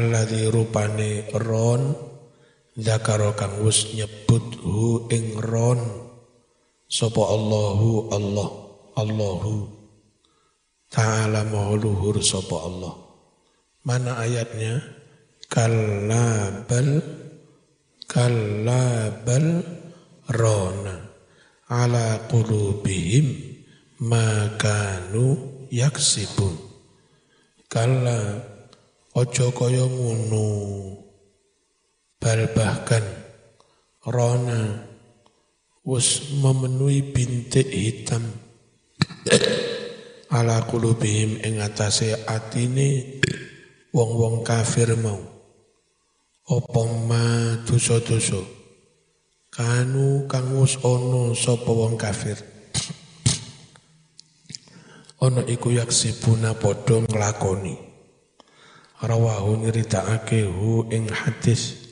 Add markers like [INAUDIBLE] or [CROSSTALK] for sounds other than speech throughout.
alladzi rupane ron zakaro kang wis nyebut hu ing ron. Sapa Allahu Allah Allahu. Ta'ala mahluhur sapa Allah. Mana ayatnya? Kalla bal kalla bal rona ala qulubihim ma kanu yaksibun. Kalla ojo kaya ngono. Bal bahkan rona wis memenuhi bintik hitam. [COUGHS] Ala qulubihim ing atase atine wong-wong kafir mau. Apa ma dosa-dosa? Kanu kang wis ana sapa wong kafir? [COUGHS] Ana iku yaksibuna padha nglakoni rawahu nyritakake hu ing hadis.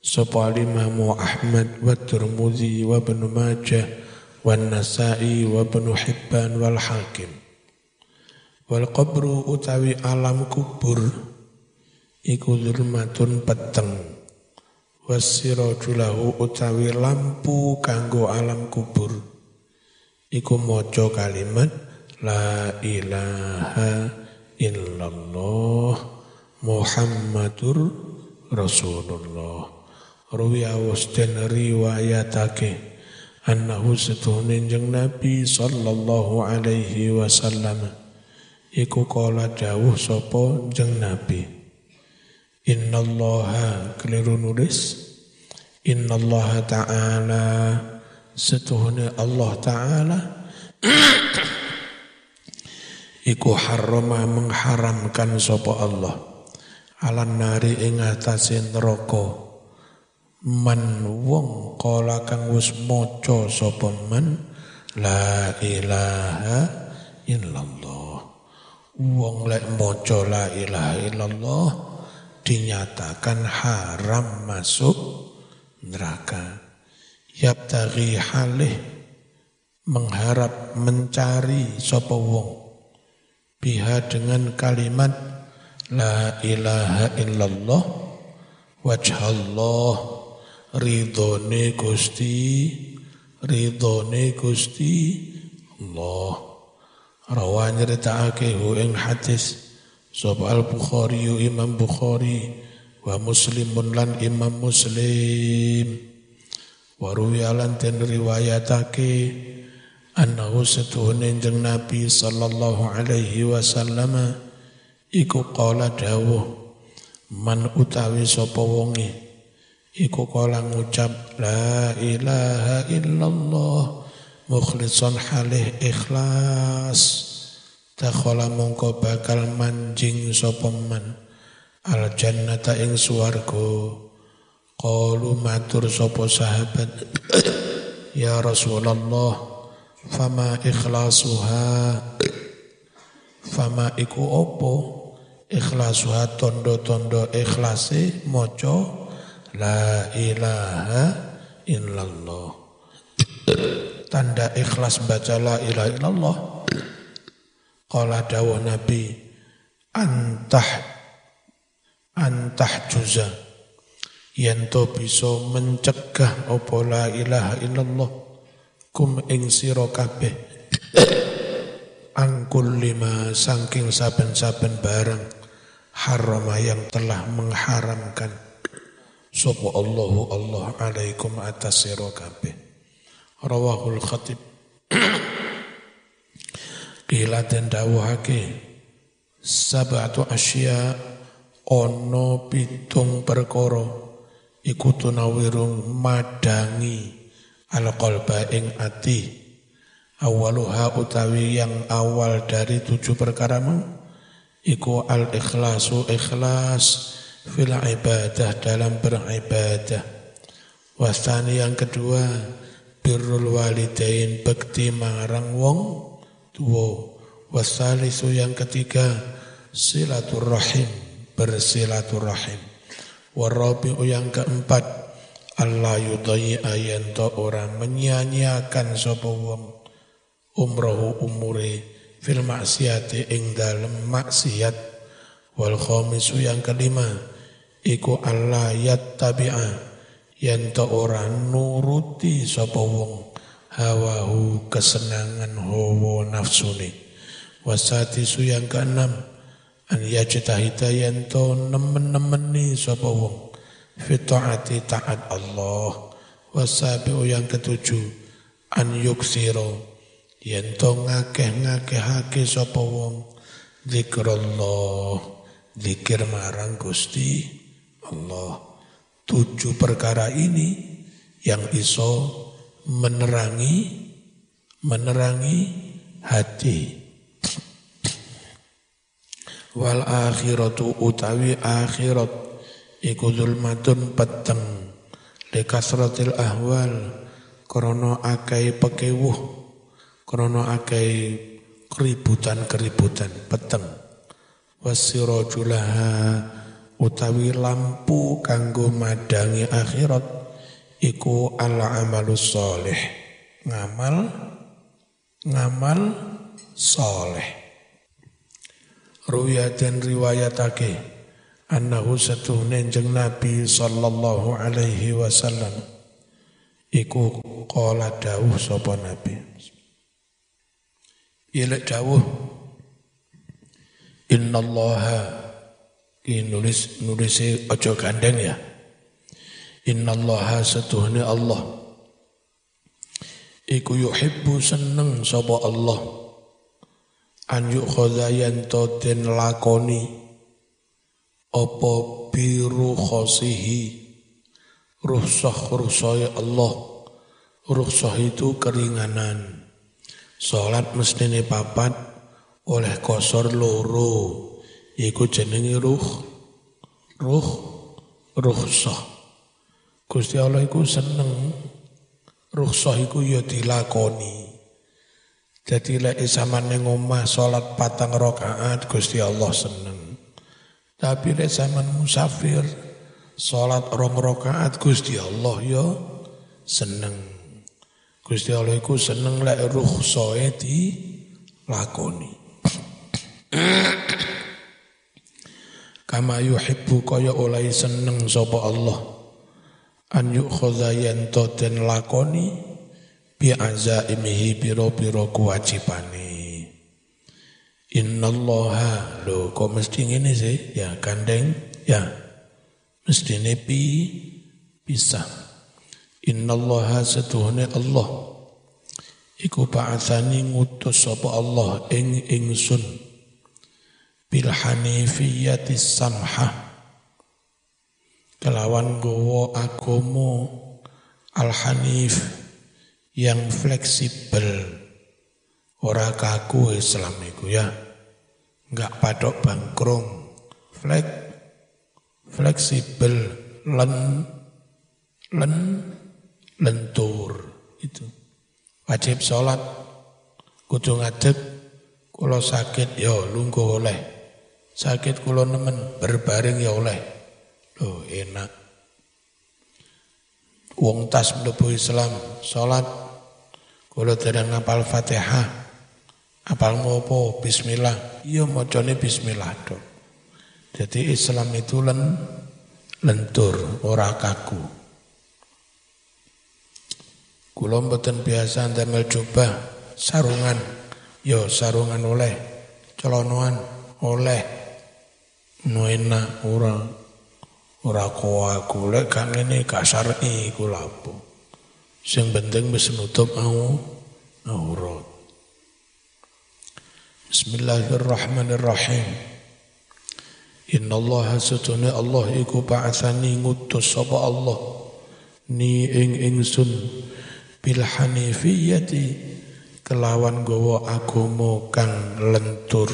Sapa Imam Ahmad wa Tirmidzi wa Ibnu Majah wa Nasa'i wa Ibnu Hibban wal Hakim. Wal qabru utawi alam kubur iku zulmatun peteng. Wasirajulahu utawi lampu kanggo alam kubur. Iku maca kalimat la ilaha illallah Muhammadur Rasulullah. Ruwiya den riwayatake annahu setuhune jeng Nabi sallallahu alaihi wasallam. Iku kala dawuh sapa jeng Nabi. Innallaha keliru nulis. Innallaha ta'ala Setuhune Allah ta'ala. [COUGHS] Iku harrama mengharamkan sopo Allah Alan nari ing atase neraka. Man wong kala kang wis maca sapa man La ilaha illallah. Wong lek maca la ilaha illallah dinyatakan haram masuk neraka. Yabtaghi halih mengharap mencari sapa wong. Biha dengan kalimat la ilaha illallah wajhallah ridhone Gusti ridhone Gusti Allah. Rawan nyritakake ing hadis Sapa al-Bukhari Imam Bukhari wa Muslimun lan Imam Muslim. Wa ruwiyalan ten riwayatake annahu setuhune jeng Nabi sallallahu alaihi wasallam iku qala dawuh man utawi sapa wonge? Iku kala ngucap la ilaha illallah mukhlishan halih ikhlas. Takhala mongko bakal manjing sapa man? Al jannata ing swarga. Qalu matur sapa sahabat [CLEARS THROAT] ya Rasulullah fama ikhlasuha? [CLEARS THROAT] Fama iku opo ikhlasuha tondo-tondo ikhlase maca la ilaha illallah. Tanda ikhlas baca la ilaha illallah. Qala dawuh Nabi antah antah juza. Yen to bisa mencegah apa la ilaha illallah kum ing sira kabeh. Angkul lima saking saben-saben barang harama yang telah mengharamkan. Sapa Allahu Allah alaikum atas sira kabeh. Rawahul khatib. [CLEARS THROAT] Kila den dawuhake sabatu asya ono pitung perkara iku tunawirung madangi al qalba ing ati. Awaluha utawi yang awal dari tujuh perkara mau iku al ikhlasu ikhlas fil ibadah dalam beribadah wasani yang kedua birrul walidain bekti marang wong Tuwo. Wasalisu yang ketiga silaturrahim bersilaturrahim. Warabi'u yang keempat Allah yudai ayanto orang menyanyiakan sapa wong umrohu umure fil maksiati ing dalem maksiat Wal khamisu yang kelima iku Allah yattabi'a yen to ora nuruti sapa wong hawahu kesenangan hawa nafsune. Wasatisu yang keenam an yajtahida yen to nemen-nemeni sapa wong fi taati taat Allah. Wasabi'u yang ketujuh an yuksiro yen to ngakeh-ngakehake sapa wong zikrullah zikir marang Gusti Allah. Tujuh perkara ini yang iso menerangi menerangi hati. Wal akhiratu utawi akhirat iku zulmatun peteng likasratil ahwal krono akai pekewuh krono akai keributan-keributan peteng. Wasirajulaha utawi lampu kanggo madangi akhirat iku ala amalus soleh. Ngamal ngamal soleh. Ruya dan riwayatake annahu satuhne jeng Nabi sallallahu alaihi wasallam. Iku qala dawuh sapa Nabi Ilek dawuh. Innallaha. Ki nulis nulis ojo gandeng ya. Innallaha setuhni Allah. Iku yuhibbu seneng sapa Allah. An yukhadha yanto den lakoni. Apa biru khosihi? Ruhsah ruhsah Allah. Ruhsah itu keringanan Salat mestine papat oleh kosor loro iku jenenge ruh ruh ruhsah Gusti Allah iku seneng ruhsah iku ya dilakoni. Jadi lek samane ngomah salat patang rakaat Gusti Allah seneng. Tapi lek zaman musafir salat rong rakaat Gusti Allah ya seneng Gusti Allah iku seneng lek ruhsahe dilakoni Kama yuhibbu kaya oleh seneng sapa Allah an yukhadha yanto den lakoni bi azaimihi biro-biro kewajibane. Innallaha lo kok mesti ngene sih ya gandeng ya mesti nepi bisa. Innallaha setuhne Allah. Iku ba'athani ngutus sapa Allah ing ingsun. Bil hanifiyati samha. Kelawan gowo agomo al hanif yang fleksibel. Ora kaku Islam iku ya. Enggak padok bangkrung. Flek fleksibel len len lentur itu wajib sholat kudu ngadeg kalau sakit ya lungguh oleh Sakit kulo nemen berbaring ya oleh. Loh enak. Wong tas mlebu Islam, salat kulo tidak ngapal Fatihah. Apal ngopo bismillah. Iya macane bismillah dong. Jadi Islam itu len lentur, ora kaku. Kulo mboten biasa ndamel coba. Sarungan. Yo sarungan oleh, celonoan oleh. Nuena ora. Ora koa lek gak ngene gak syar'i iku lapo sing penting wis nutup au aurat Bismillahirrahmanirrahim. Inna Allah satuna Allah iku ba'athani ngutus sapa Allah. Ni ing ingsun bil hanifiyati kelawan gawa agama kang lentur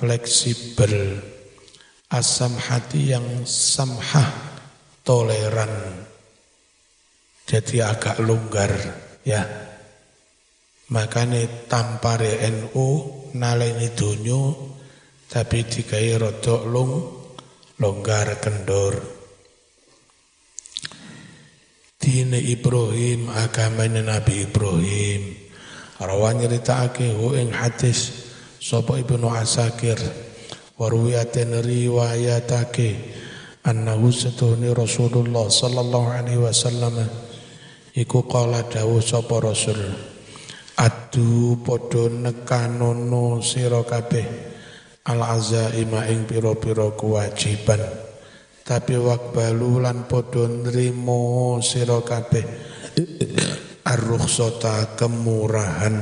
fleksibel asam hati yang samhah toleran. Jadi agak longgar ya. Makanya tampare NU naleni dunyo tapi dikai rodok lung longgar kendor dine Ibrahim agamanya Nabi Ibrahim. Rawan nyeritakake hu ing hadis sapa Ibnu Asakir. Warwiyatin riwayatake annahu setuhni Rasulullah sallallahu alaihi wasallam. Iku kala dawuh sapa Rasul adu padha nekanono sira kabeh al azaima ing pira-pira kewajiban tapi wakbalu lan padha nrimo sira kabeh. Ar-rukhsata kemurahan.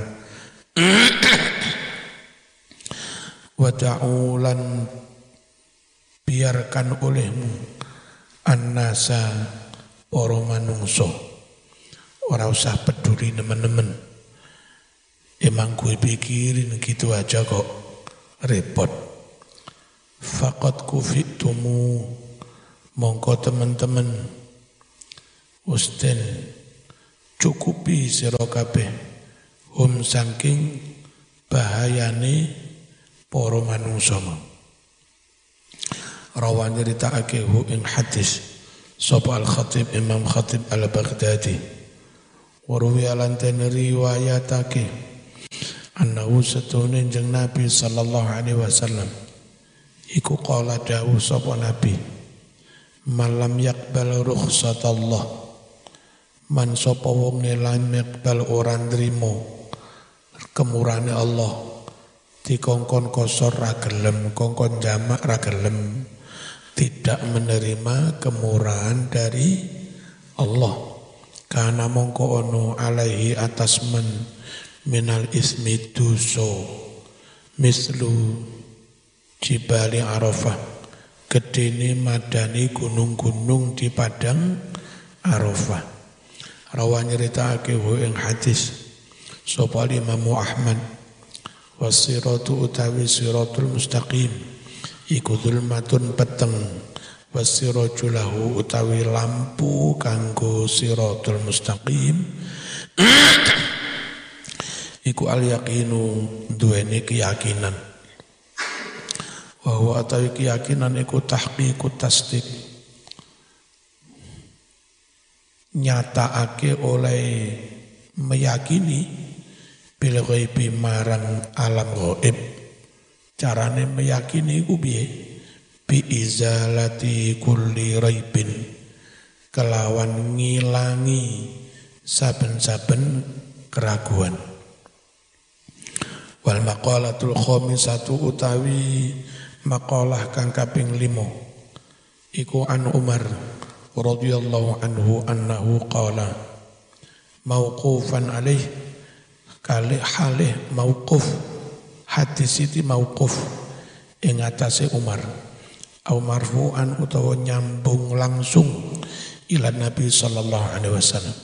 Wa ta'ulan biarkan olehmu annasa para manungso ora usah peduli nemen-nemen. Emang gue pikirin gitu aja kok. Repot. Fakot kufitumu mongko teman-teman usten cukupi sira kabeh. Hum saking bahayane para manungsa rawan nyeritakake hu ing hadis sapa al khatib imam khatib al baghdadi wa ruwiya lan riwayatake annahu satune jeng nabi sallallahu alaihi wasallam. Iku qala dawu sapa nabi malam yakbal rukhsatallah. Man sapa wong lan yakbal ora nrimo. Kemurane Allah. Dikongkon kosor ragelem, kongkon jamak ragelem, tidak menerima kemurahan dari Allah. Karena mongko ono alaihi atas men minal ismi duso. Mislu jibali arafah gedene madani gunung-gunung di padang arafah. Rawan nyeritakake ing hadis sapa Imam Ahmad wasiratu utawi siratul mustaqim iku zulmatun peteng wasiratu lahu utawi lampu kanggo siratul mustaqim. [CLEARS THROAT] Iku al yaqinu duweni keyakinan wa huwa atawi keyakinan iku tahqiqut tasdik nyataake oleh meyakini bil ghaibi marang alam ghaib. Carane meyakini iku piye? Bi izalati kulli raibin kelawan ngilangi saben-saben keraguan. Wal maqalatul khamisatu utawi maqalah kang kaping 5 iku an Umar radhiyallahu anhu annahu qala mauqufan alaihi kali halih mauquf hadis itu mauquf ing atase Umar. Au marfu'an utawa nyambung langsung ila Nabi sallallahu alaihi wasallam.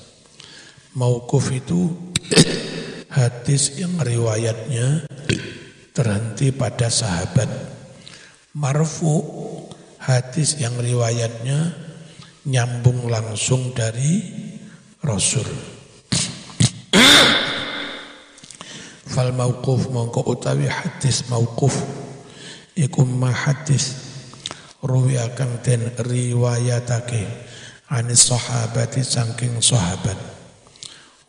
Mauquf itu hadis yang riwayatnya terhenti pada sahabat marfu hadis yang riwayatnya nyambung langsung dari Rasul. Fal mauquf mongko utawi hadis mauquf. Iku ma hadis ruwi akan den riwayatake anis sahabati saking sahabat.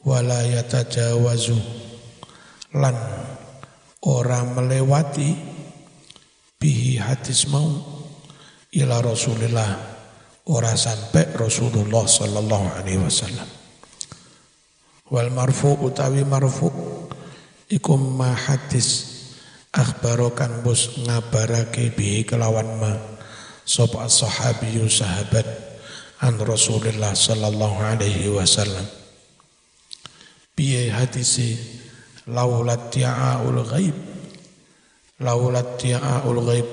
Wala yatajawazu lan ora melewati bihi hadis mau. Ila Rasulillah. Ora sampai Rasulullah sallallahu alaihi wasallam. Wal marfu utawi marfu. Iku ma hadis akhbaro kang bos ngabarake bi kelawan ma. Sapa sahabiyu sahabat an Rasulullah sallallahu alaihi wasallam. Piye hadisi laulat tia'ul ghaib laulat tia'ul ghaib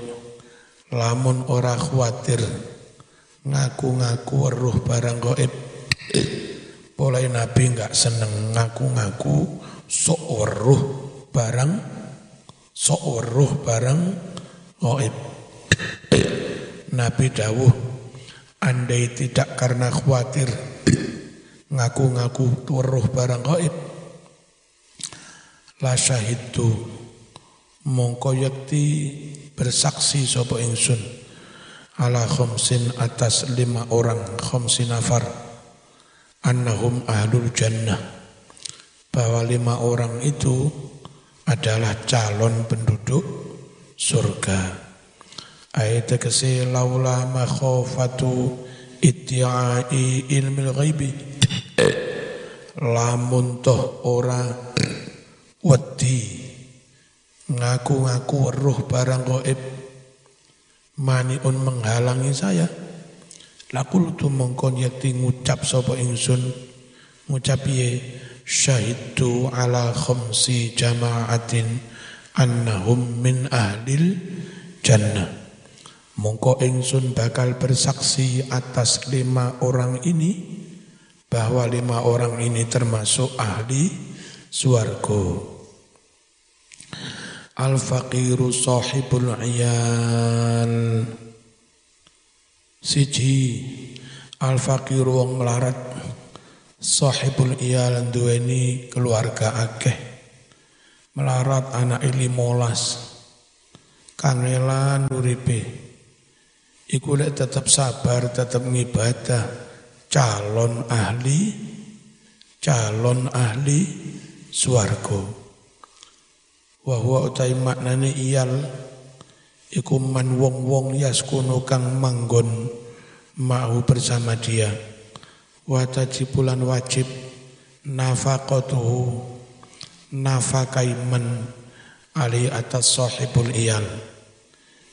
lamun ora khawatir ngaku-ngaku weruh barang gaib Boleh Nabi enggak seneng ngaku-ngaku sok weruh barang sok weruh barang gaib. Nabi dawuh andai tidak karena khawatir ngaku-ngaku weruh barang gaib la syahidtu mongko yakti bersaksi sapa ingsun. Ala khamsin atas lima orang khamsin nafar. Annahum ahlul jannah. Bahwa lima orang itu adalah calon penduduk surga. Ayat tegese laula makhofatu itti'ai ilmil ghaibi. Lamun toh ora [CLEARS THROAT] wedi ngaku-ngaku roh barang gaib maniun menghalangi saya. Lakul tu mongkon yakti ngucap sapa ingsun. Ngucap ye syahidtu ala khamsi jama'atin annahum min ahlil jannah. Mongko ingsun bakal bersaksi atas lima orang ini bahwa lima orang ini termasuk ahli suargo al-faqiru sahibul iyal siji al-faqiru wong melarat. Sahibul iyal duweni keluarga akeh. Melarat anak ili molas kangelan uripe iku lek tetap sabar tetap ngibadah. Calon ahli calon ahli swarga wa huwa utai maknane iyal iku man wong-wong yaskunu kang manggon mau bersama dia wa tajibulan wajib nafaqatuhu nafakai man ali atas sahibul iyal.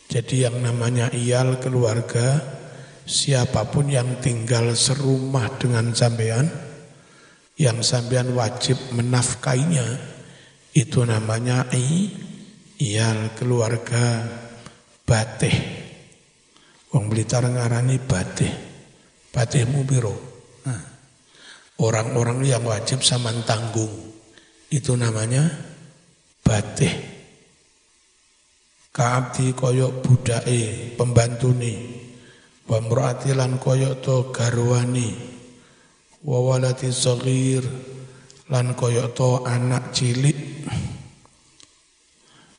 Jadi yang namanya iyal keluarga siapa pun yang tinggal serumah dengan sampean yang sampean wajib menafkainya itu namanya i iyal keluarga batih. Wong Blitar ngarani batih. Batihmu biro. Orang-orang yang wajib sama tanggung. Itu namanya batih. Kaabdi koyok budai pembantuni. Wamroatilan koyok to garwani. Wawalati sogir lan koyok to anak cilik.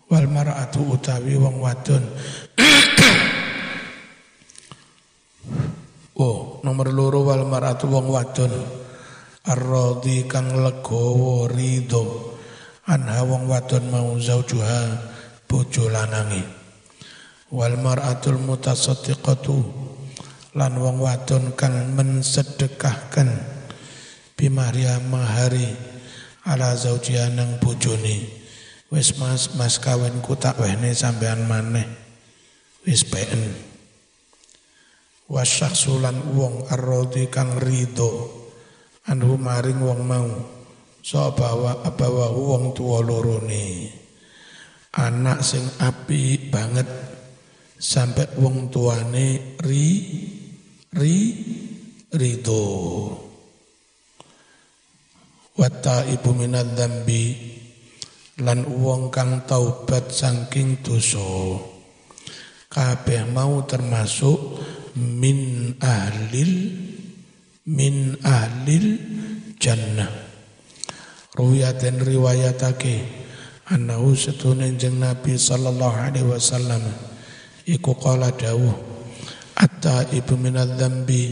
Wal mar'atu utawi wong wadon. [COUGHS] oh, nomor loro wal mar'atu wong wadon. Ar-radhi kang legowo ridho. Anha wong wadon mau zaujuha bojo lanangi. Wal mar'atul mutasaddiqatu. Lan wong wadon kang mensedekahkan. Bimaria mahari ala zaujiha nang bojone wis mas mas kawin ku tak wehne sampean maneh. Wis peen wasyaksulan wong ar-radhi kang ridho anhu maring wong mau. So bawa abawa wong tua lorone. Anak sing api banget. Sampai wong tuane ri ri ridho wata ibu minat dambi lan wong kang taubat saking dosa. Kabeh mau termasuk min ahlil min ahlil jannah. Ruwiyaten riwayatake annahu setunen jeng Nabi sallallahu alaihi wasallam iku qala dawuh atta ibu minadz dzambi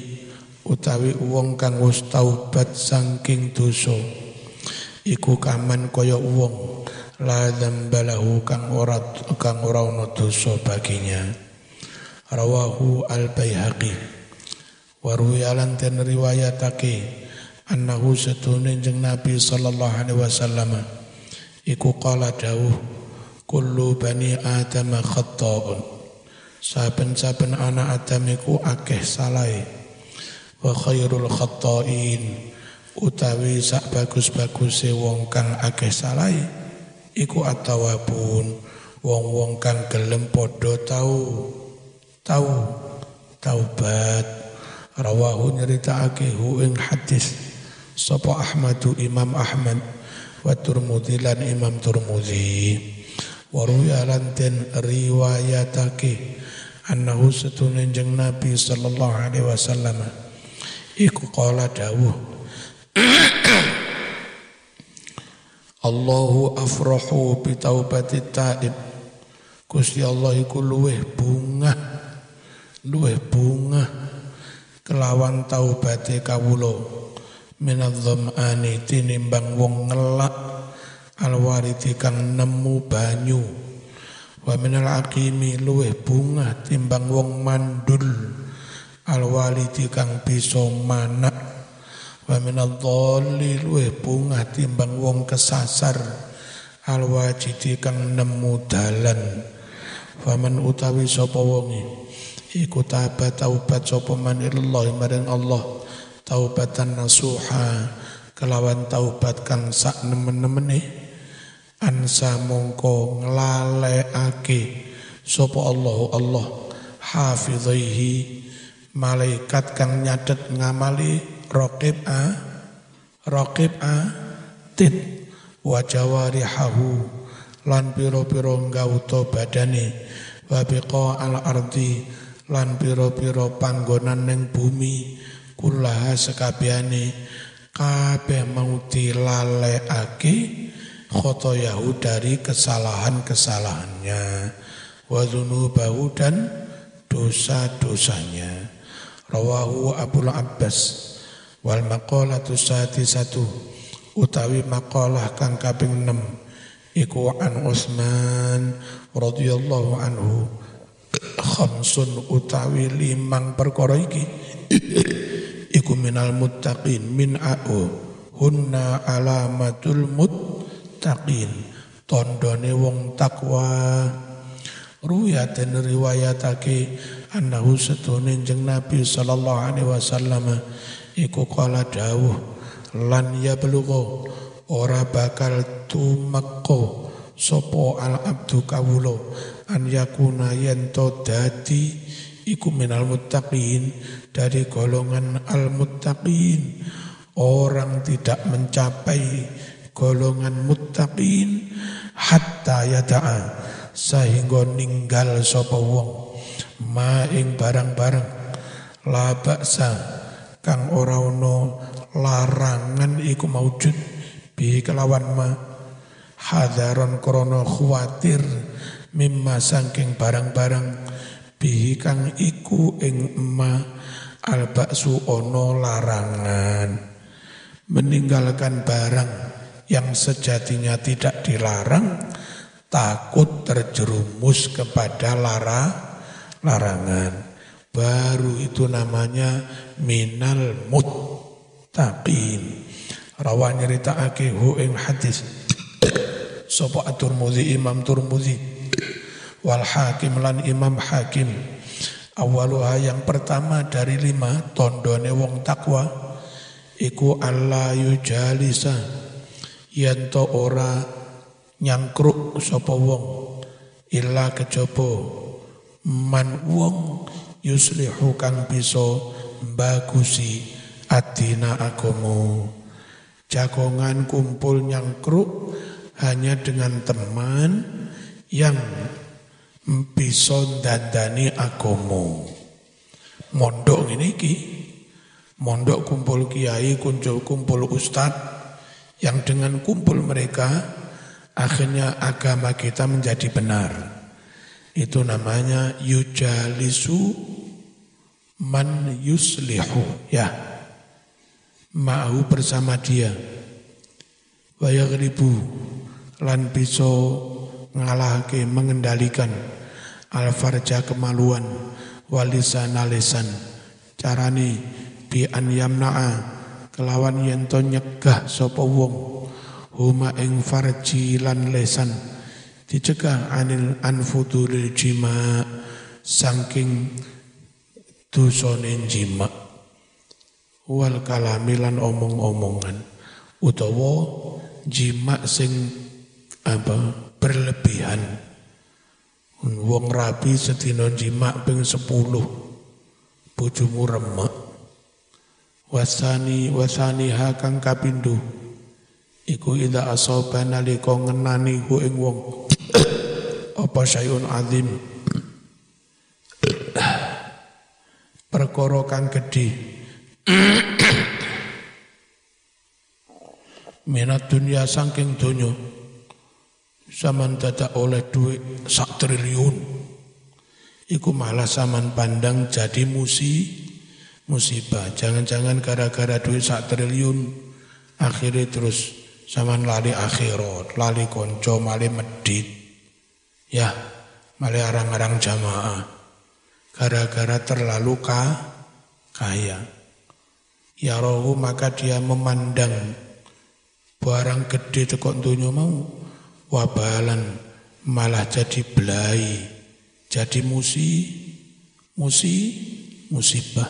utawi wong kang wis taubat saking dosa. Iku kaman kaya wong la dzambalahu kang ora kang ora ana dosa baginya. Rawahu al baihaqi Waruyalan ten riwayatake annahu setune jeng Nabi sallallahu alaihi wasallam iku qala dawuh kullu bani adam khata'un. Saben-saben anak adam iku akeh salai. Wa khairul khata'in utawi sak bagus-baguse wong kang akeh salai iku atawabun wong-wong kang gelem padha tau tau taubat. Rawahu nyeritaake hu ing hadis sapa Ahmadu Imam Ahmad wa Turmudi lan Imam Turmudi wa lan den riwayatake annahu satune jeng Nabi sallallahu alaihi wasallam. Iku qala dawuh [CLEARS THROAT] Allahu afrahu bi taubati taib Gusti Allah iku luweh bunga luweh bunga kelawan taubate kawula. Minadh-dhamani tinimbang wong ngelak alwariti kang nemu banyu. Wa minal aqimi luweh bunga timbang wong mandul al walidi kang bisa manak wa minal dhalli luweh bunga timbang wong kesasar. Al wajidi kang nemu dalan. Faman utawi sapa wonge? Iku tabat taubat sapa man ilallah maring Allah. Taubatan nasuha kelawan taubat kang sak nemen-nemene. Ansa mongko nglalekake sapa Allah Allah. Hafizaihi malaikat kang nyatet ngamali raqib a raqib a tit wa jawarihahu lan pira-pira gauta badane. Wa biqa al ardi lan pira-pira panggonan ning bumi. Kullaha sekabehane kabeh mau dilalekake khotoyahu dari kesalahan-kesalahannya. Wa dzunubahu dan dosa-dosanya. Rawahu Abu Abbas wal maqalatu satu utawi maqalah kang kaping 6 iku an Utsman radhiyallahu anhu khamsun utawi limang perkara iki. Iku minal muttaqin min a'u hunna alamatul mut muttaqin tondone wong takwa. Ruyaten riwayatake annahu setune jeng Nabi sallallahu alaihi wasallam iku kala dawuh lan ya belugho ora bakal tumakko sopo al abdu kawulo an yakuna yento dadi iku minal muttaqin dari golongan al muttaqin orang tidak mencapai golongan muttaqin hatta yada'a sehingga ninggal sapa wong ma ing barang-barang la baksa kang ora ono larangan iku maujud bi kelawan ma. Hadaron krono khawatir mimma saking barang-barang bihi kang iku ing ma. Al baksu ono larangan meninggalkan barang yang sejatinya tidak dilarang takut terjerumus kepada lara larangan baru itu namanya minal muttaqin. Rawan nyerita hu ing hadis. Sapa at-Tirmidzi Imam Tirmidzi wal Hakim lan Imam Hakim. Awaluha yang pertama dari lima tondone wong takwa iku Allah yujalisa. Yen to ora nyangkruk sapa wong illa kejaba man wong yuslihu kang bisa bagusi adina agama jagongan kumpul nyangkruk hanya dengan teman yang bisa dandani agama mondok ini ki mondok kumpul kiai kumpul kumpul ustadz yang dengan kumpul mereka akhirnya agama kita menjadi benar. Itu namanya yujalisu man yuslihu. Ya. Ma'hu bersama dia. Wa yaghribu lan bisa ngalahke mengendalikan al-farja kemaluan. Walisana lisan carane bi an yamna'a. Kelawan yen to nyegah sapa wong. Huma ing farji lan lesan. Dicegah anil anfudulil jima. Saking dosane jima wal kalamilan omong-omongan. Utawa jima sing apa berlebihan. Wong rabi sedina jima ping 10 bojomu remek. Wasani wasani hakang kapindo iku ida asaba nalika ngenani ku ing wong. [COUGHS] Apa sayun azim [COUGHS] perkara kang gedhe [COUGHS] minat dunia saking donya saman dadak oleh duit sak triliun iku malah saman pandang jadi musi musibah. Jangan-jangan gara-gara duit sak triliun akhirnya terus zaman lali akhirat, lali konco, mali medit. Ya, malah arang-arang jamaah. Gara-gara terlalu ka, kaya. Ya rohu maka dia memandang. Barang gede tekok dunia mau? Wabalan malah jadi belai jadi musi musi musibah.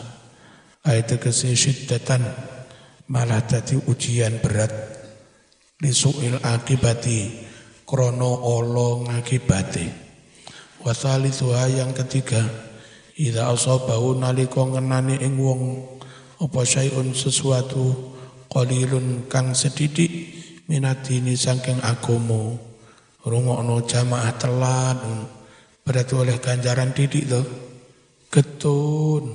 Ayat kese syiddatan malah jadi ujian berat. Lisuil akibati krono olo ngakibati. Wasalithuha yang ketiga Ida asabahu nalika ngenani ing wong apa syai'un sesuatu qalilun kang sedidik minatini saking agomo. Rungokno jamaah telat berarti oleh ganjaran didik to. Getun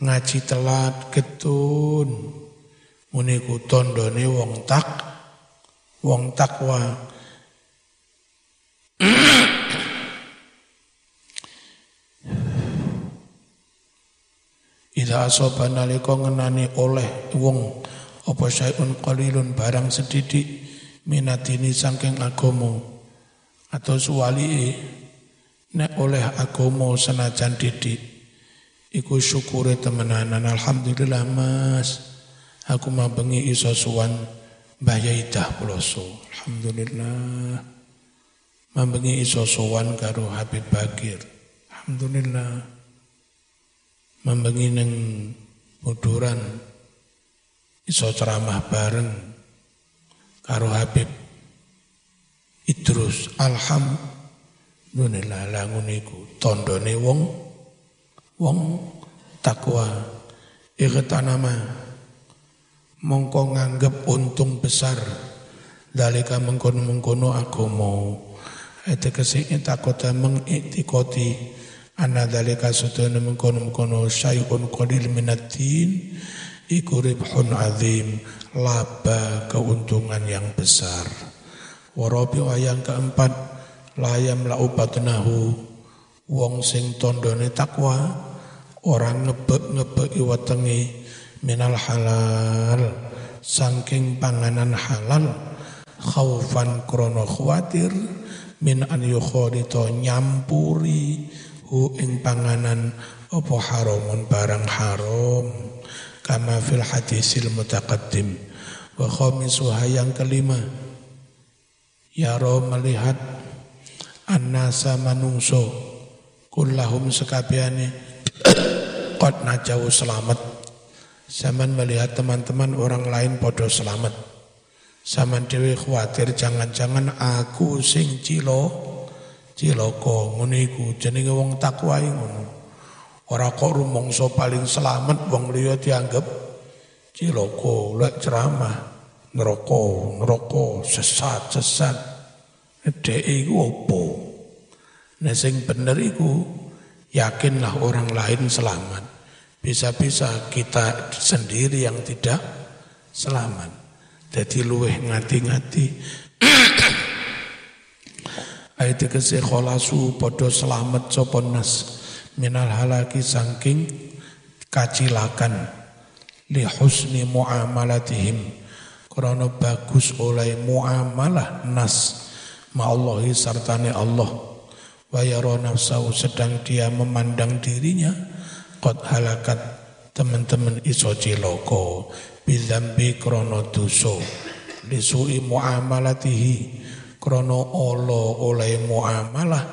ngaji telat getun. Muniku tondone wong tak wong takwa [CLEARS THROAT] Ida asoba nalika ngenani oleh wong apa syai'un qalilun barang sedidik minatini saking agomo. Atau suwali nek oleh agomo senajan didik iku syukure temenanan. Alhamdulillah mas. Aku bengi iso suwan Mbah Yaidah Puloso. Alhamdulillah. Mambengi iso suwan karo Habib Bakir. Alhamdulillah membengi neng muduran. Iso ceramah bareng karo Habib Idrus alhamdulillah langun iku tondone wong wong takwa. Nama mongko nganggep untung besar. Dalika mengkono-mengkono agama. Etekesi takota mengiktikoti anna dalika sutuna mengkono-mengkono syai'un qalil minatin iku ribhun azim laba keuntungan yang besar. Warabi yang keempat layam laubatnahu wong sing tondone takwa orang ngebek-ngebek iwatengi minal halal. Saking panganan halal khaufan krono khawatir min an yukhadito nyampuri hu ing panganan apa haramun barang haram? Kama fil hadisil mutaqaddim. Wa khamisuha yang kelima. Yaro melihat annasa manungso kullahum sekabiane qad najau selamat. Zaman melihat teman-teman orang lain podo selamat. Zaman dewi khawatir jangan-jangan aku sing cilo cilaka ngene iku. Jenenge wong takwa ngono. Ora kok rumangsa paling selamat wong liya dianggap cilaka. Lek ceramah neraka neraka sesat sesat. Dhek iku opo nek sing bener iku yakinlah orang lain selamat. Bisa-bisa kita sendiri yang tidak selamat. Jadi luweh ngati-ngati [CLEARS THROAT] Ayat kese kholasu podo selamat sopon nas. Minal halaki sangking kacilakan. Li husni muamalatihim. Karena bagus oleh muamalah nas. Ma'allahi sartane Allah. Wa yara nafsahu sedang dia memandang dirinya. Qad halakat teman-teman iso ciloko. Bidzambi krana dosa. Li muamalatihi krono olo oleh muamalah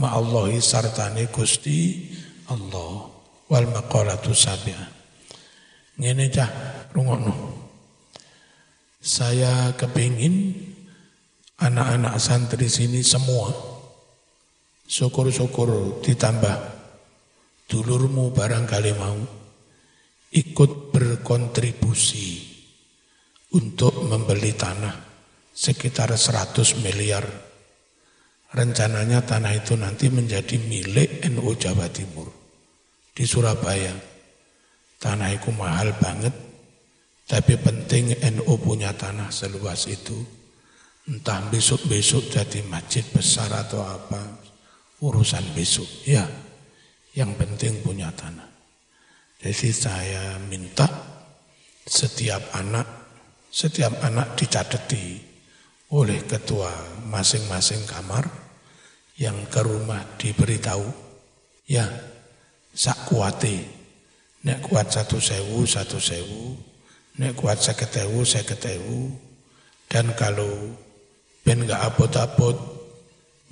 ma Allahi sartane Gusti Allah. Wal maqalatu sabi'ah. Ngene cah rungono saya kepingin anak-anak santri sini semua syukur-syukur ditambah. Dulurmu barangkali mau ikut berkontribusi untuk membeli tanah sekitar 100 miliar. Rencananya tanah itu nanti menjadi milik NU Jawa Timur di Surabaya. Tanah itu mahal banget, tapi penting NU punya tanah seluas itu. Entah besok-besok jadi masjid besar atau apa, urusan besok. Ya, yang penting punya tanah. Jadi saya minta setiap anak, setiap anak dicadeti oleh ketua masing-masing kamar yang ke rumah diberitahu, ya sak nek kuat satu sewu, satu sewu, nek kuat seketewu, seketewu, dan kalau ben gak apot-apot,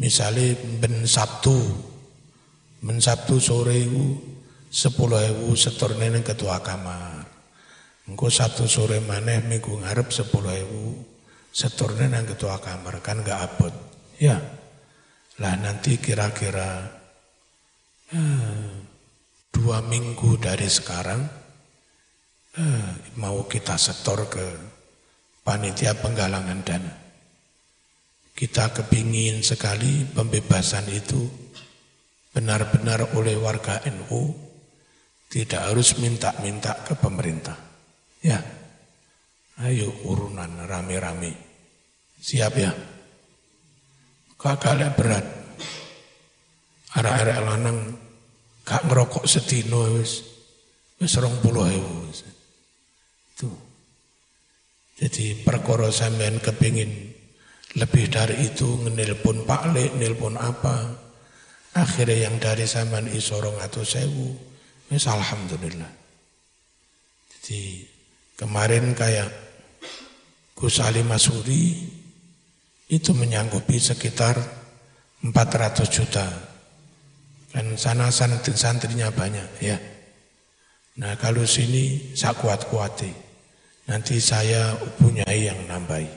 misalnya ben Sabtu, ben Sabtu sore sepuluh ewu setorne ketua kamar. Engko satu sore maneh minggu ngarep sepuluh ewu seturnya nang ketua kamar kan gak abot. Ya, lah nanti kira-kira eh, dua minggu dari sekarang eh, mau kita setor ke panitia penggalangan dana. Kita kepingin sekali pembebasan itu benar-benar oleh warga NU tidak harus minta-minta ke pemerintah. Ya, ayo urunan rame-rame. Siap ya? Kakak berat. Arah-arah lanang gak ngerokok setino wis. Wis rong puluh ewu. Tuh. Jadi perkara sampean kepingin lebih dari itu ngenelpon Pak Lek, nelpon apa. Akhirnya yang dari sampean isorong atau sewu. Wis alhamdulillah. Jadi Kemarin kayak Gus Ali Masuri itu menyanggupi sekitar 400 juta. Dan sana santri-santrinya banyak ya. Nah kalau sini saya kuat-kuati. Nanti saya punya yang nambahi.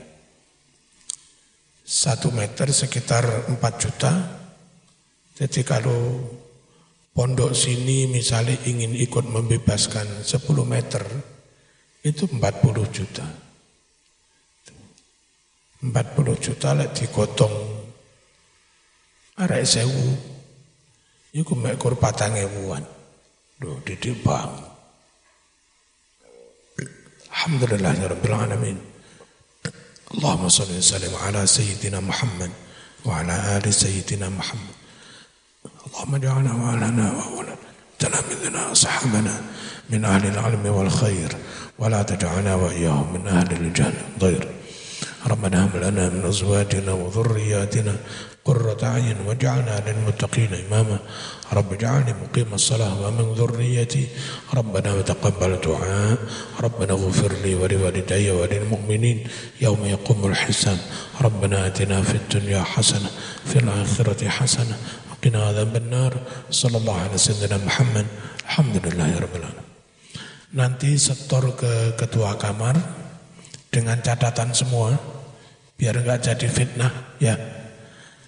Satu meter sekitar 4 juta. Jadi kalau pondok sini misalnya ingin ikut membebaskan 10 meter, itu 40 juta. 40 juta lek digotong arek sewu iku mek kur patang ewuan. Duh, didik bang. Alhamdulillah ya Rabbil Alamin. Allahumma salli wa sallim ala Sayyidina Muhammad wa ala ali Sayyidina Muhammad. Allahumma ja'alna wa alana wa awlana تلامذنا صحابنا من أهل العلم والخير ولا تجعلنا وإياهم من أهل الجهل ضير ربنا هب لنا من أزواجنا وذرياتنا قرة أعين واجعلنا للمتقين إماما رب اجعلني مقيم الصلاة ومن ذريتي ربنا وتقبل دعاء ربنا اغفر لي ولوالدي وللمؤمنين يوم يقوم الحساب ربنا آتنا في الدنيا حسنة في الآخرة حسنة وقنا عذاب النار صلى الله على سيدنا محمد الحمد لله رب العالمين nanti setor ke ketua kamar dengan catatan semua biar nggak jadi fitnah ya.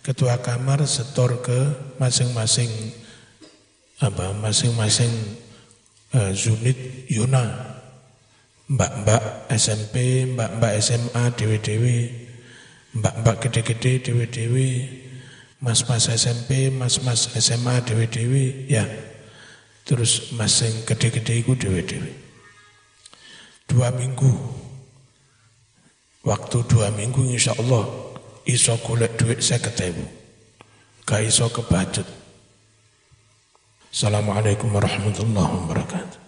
Ketua kamar setor ke masing-masing apa masing-masing uh, unit Yuna. Mbak-mbak SMP mbak-mbak SMA dewi-dewi. Mbak-mbak gede-gede dewi-dewi. Mas-mas SMP mas-mas SMA dewi-dewi ya. Terus masing gede-gede itu dewe-dewe. Dua minggu. Waktu dua minggu insya Allah iso golek duit saya ketemu. Gak iso kebacut. Assalamualaikum warahmatullahi wabarakatuh.